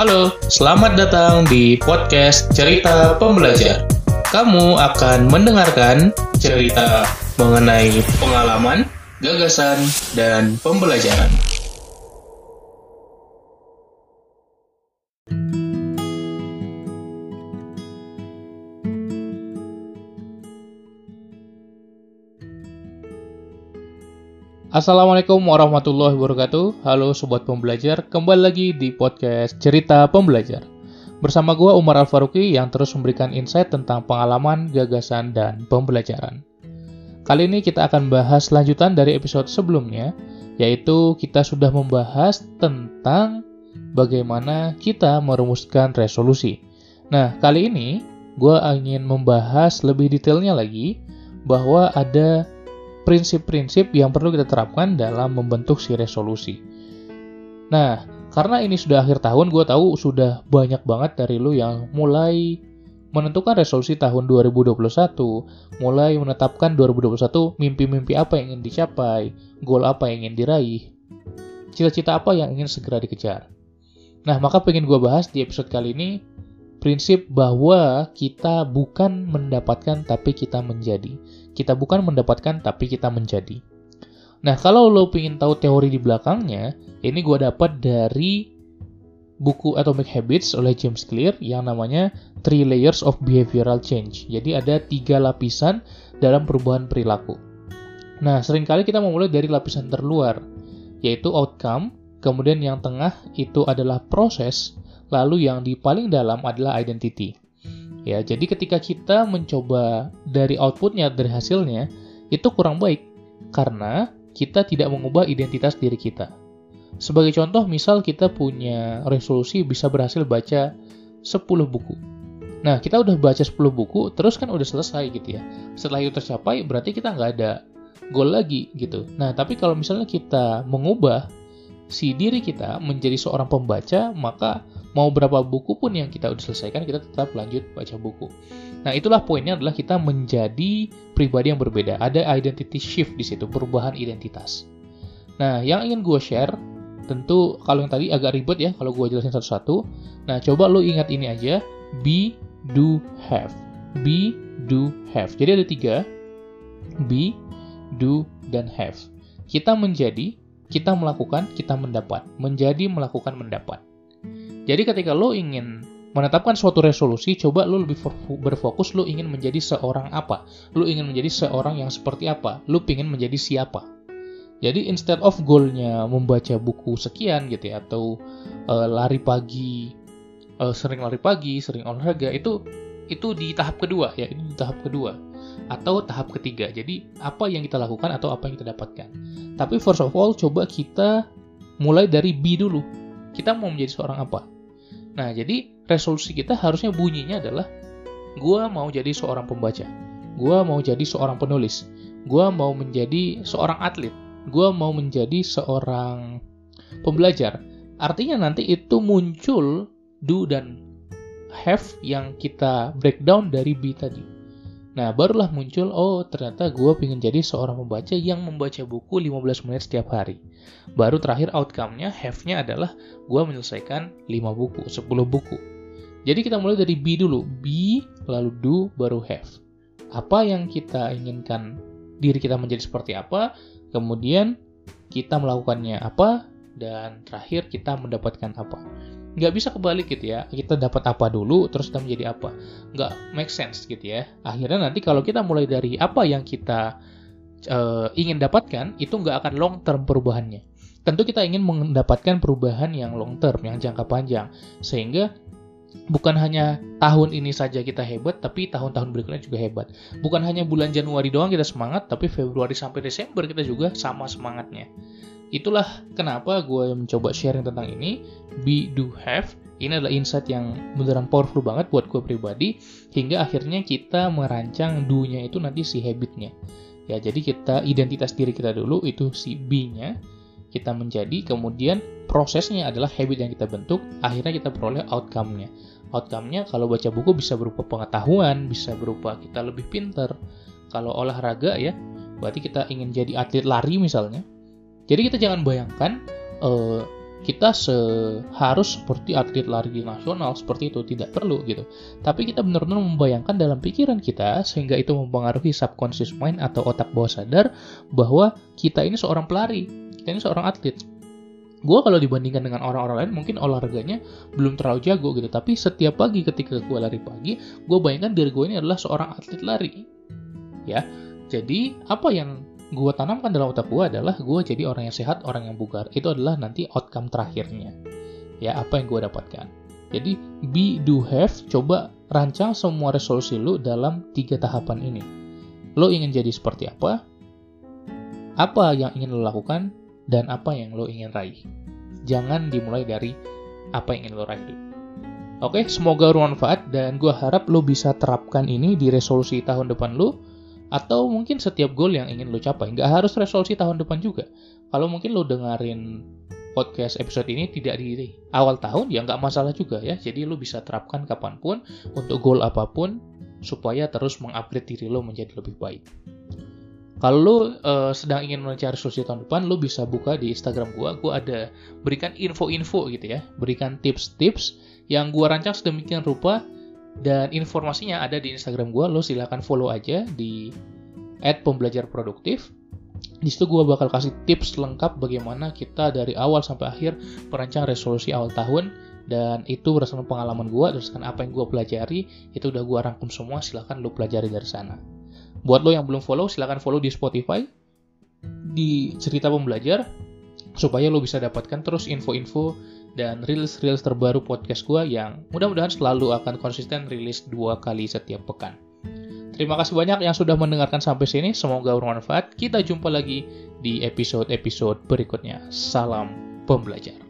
Halo, selamat datang di podcast Cerita Pembelajar. Kamu akan mendengarkan cerita mengenai pengalaman, gagasan, dan pembelajaran. Assalamualaikum warahmatullahi wabarakatuh. Halo Sobat Pembelajar Kembali lagi di podcast Cerita Pembelajar. Bersama gue Umar Al-Faruqi yang terus memberikan insight tentang pengalaman, gagasan, dan pembelajaran. Kali ini kita akan bahas lanjutan dari episode sebelumnya Yaitu kita sudah membahas tentang bagaimana kita merumuskan resolusi. Nah, kali ini gue ingin membahas lebih detailnya lagi bahwa ada prinsip-prinsip yang perlu kita terapkan dalam membentuk si resolusi. Nah, karena ini sudah akhir tahun, gue tahu sudah banyak banget dari lu yang mulai menentukan resolusi tahun 2021, mulai menetapkan 2021 mimpi-mimpi apa yang ingin dicapai, goal apa yang ingin diraih, cita-cita apa yang ingin segera dikejar. Nah, maka pengen gue bahas di episode kali ini prinsip bahwa kita bukan mendapatkan tapi kita menjadi. Kita bukan mendapatkan tapi kita menjadi. Nah, kalau lo pengen tahu teori di belakangnya, ini gue dapat dari buku Atomic Habits oleh James Clear yang namanya Three Layers of Behavioral Change. Jadi ada tiga lapisan dalam perubahan perilaku. Nah, sering kali kita memulai dari lapisan terluar, yaitu outcome, kemudian yang tengah itu adalah proses, lalu yang di paling dalam adalah identity. Ya, jadi ketika kita mencoba dari outputnya, dari hasilnya, itu kurang baik karena kita tidak mengubah identitas diri kita. Sebagai contoh, misal kita punya resolusi bisa berhasil baca 10 buku. Nah, kita udah baca 10 buku, terus kan udah selesai gitu ya. Setelah itu tercapai, berarti kita nggak ada goal lagi gitu. Nah, tapi kalau misalnya kita mengubah si diri kita menjadi seorang pembaca, maka mau berapa buku pun yang kita udah selesaikan kita tetap lanjut baca buku. Nah itulah poinnya adalah kita menjadi pribadi yang berbeda. Ada identity shift di situ perubahan identitas. Nah yang ingin gue share tentu kalau yang tadi agak ribet ya kalau gue jelasin satu-satu. Nah coba lo ingat ini aja. Be do have. Be do have. Jadi ada tiga. Be do dan have. Kita menjadi kita melakukan, kita mendapat. Menjadi, melakukan, mendapat. Jadi ketika lo ingin menetapkan suatu resolusi, coba lo lebih berfokus lo ingin menjadi seorang apa. Lo ingin menjadi seorang yang seperti apa. Lo ingin menjadi siapa. Jadi instead of goalnya membaca buku sekian gitu ya, atau uh, lari pagi, uh, sering lari pagi, sering olahraga, itu itu di tahap kedua ya, ini di tahap kedua atau tahap ketiga. Jadi apa yang kita lakukan atau apa yang kita dapatkan. Tapi first of all coba kita mulai dari B dulu. Kita mau menjadi seorang apa? Nah, jadi resolusi kita harusnya bunyinya adalah gue mau jadi seorang pembaca, gue mau jadi seorang penulis, gue mau menjadi seorang atlet, gue mau menjadi seorang pembelajar. Artinya nanti itu muncul do dan have yang kita breakdown dari B tadi. Nah, barulah muncul, oh ternyata gue pengen jadi seorang pembaca yang membaca buku 15 menit setiap hari. Baru terakhir outcome-nya, have-nya adalah gue menyelesaikan 5 buku, 10 buku. Jadi kita mulai dari be dulu. Be, lalu do, baru have. Apa yang kita inginkan diri kita menjadi seperti apa, kemudian kita melakukannya apa, dan terakhir kita mendapatkan apa nggak bisa kebalik gitu ya. Kita dapat apa dulu terus kita menjadi apa. Nggak make sense gitu ya. Akhirnya nanti kalau kita mulai dari apa yang kita uh, ingin dapatkan itu nggak akan long term perubahannya. Tentu kita ingin mendapatkan perubahan yang long term yang jangka panjang. Sehingga bukan hanya tahun ini saja kita hebat, tapi tahun-tahun berikutnya juga hebat. Bukan hanya bulan Januari doang kita semangat, tapi Februari sampai Desember kita juga sama semangatnya. Itulah kenapa gue mencoba sharing tentang ini. Be, do, have. Ini adalah insight yang beneran powerful banget buat gue pribadi. Hingga akhirnya kita merancang do-nya itu nanti si habitnya. Ya, jadi kita identitas diri kita dulu itu si B-nya. Kita menjadi, kemudian prosesnya adalah habit yang kita bentuk. Akhirnya kita peroleh outcome-nya. Outcome-nya kalau baca buku bisa berupa pengetahuan, bisa berupa kita lebih pinter. Kalau olahraga ya, berarti kita ingin jadi atlet lari misalnya jadi kita jangan bayangkan uh, kita seharus seperti atlet lari nasional seperti itu tidak perlu gitu tapi kita benar-benar membayangkan dalam pikiran kita sehingga itu mempengaruhi subconscious mind atau otak bawah sadar bahwa kita ini seorang pelari ini seorang atlet gue kalau dibandingkan dengan orang-orang lain mungkin olahraganya belum terlalu jago gitu tapi setiap pagi ketika gue lari pagi gue bayangkan diri gue ini adalah seorang atlet lari ya jadi apa yang gue tanamkan dalam otak gue adalah gue jadi orang yang sehat, orang yang bugar. Itu adalah nanti outcome terakhirnya. Ya, apa yang gue dapatkan. Jadi, be, do, have, coba rancang semua resolusi lu dalam tiga tahapan ini. Lo ingin jadi seperti apa? Apa yang ingin lo lakukan? Dan apa yang lo ingin raih? Jangan dimulai dari apa yang ingin lo raih Oke, semoga bermanfaat dan gue harap lo bisa terapkan ini di resolusi tahun depan lo atau mungkin setiap goal yang ingin lo capai. Nggak harus resolusi tahun depan juga. Kalau mungkin lo dengerin podcast episode ini tidak di awal tahun ya nggak masalah juga ya. Jadi lo bisa terapkan kapan pun untuk goal apa pun supaya terus mengupgrade diri lo menjadi lebih baik kalau lo uh, sedang ingin mencari resolusi tahun depan lo bisa buka di Instagram gua. Gua ada berikan info-info gitu ya. Berikan tips-tips yang gua rancang sedemikian rupa. Dan informasinya ada di Instagram gue, lo silahkan follow aja di @pembelajarproduktif. Di situ gue bakal kasih tips lengkap bagaimana kita dari awal sampai akhir merancang resolusi awal tahun. Dan itu berdasarkan pengalaman gue, berdasarkan apa yang gue pelajari, itu udah gue rangkum semua, silahkan lo pelajari dari sana. Buat lo yang belum follow, silahkan follow di Spotify, di cerita pembelajar, supaya lo bisa dapatkan terus info-info dan rilis-rilis terbaru podcast gue yang mudah-mudahan selalu akan konsisten rilis dua kali setiap pekan. Terima kasih banyak yang sudah mendengarkan sampai sini, semoga bermanfaat. Kita jumpa lagi di episode-episode berikutnya. Salam pembelajar.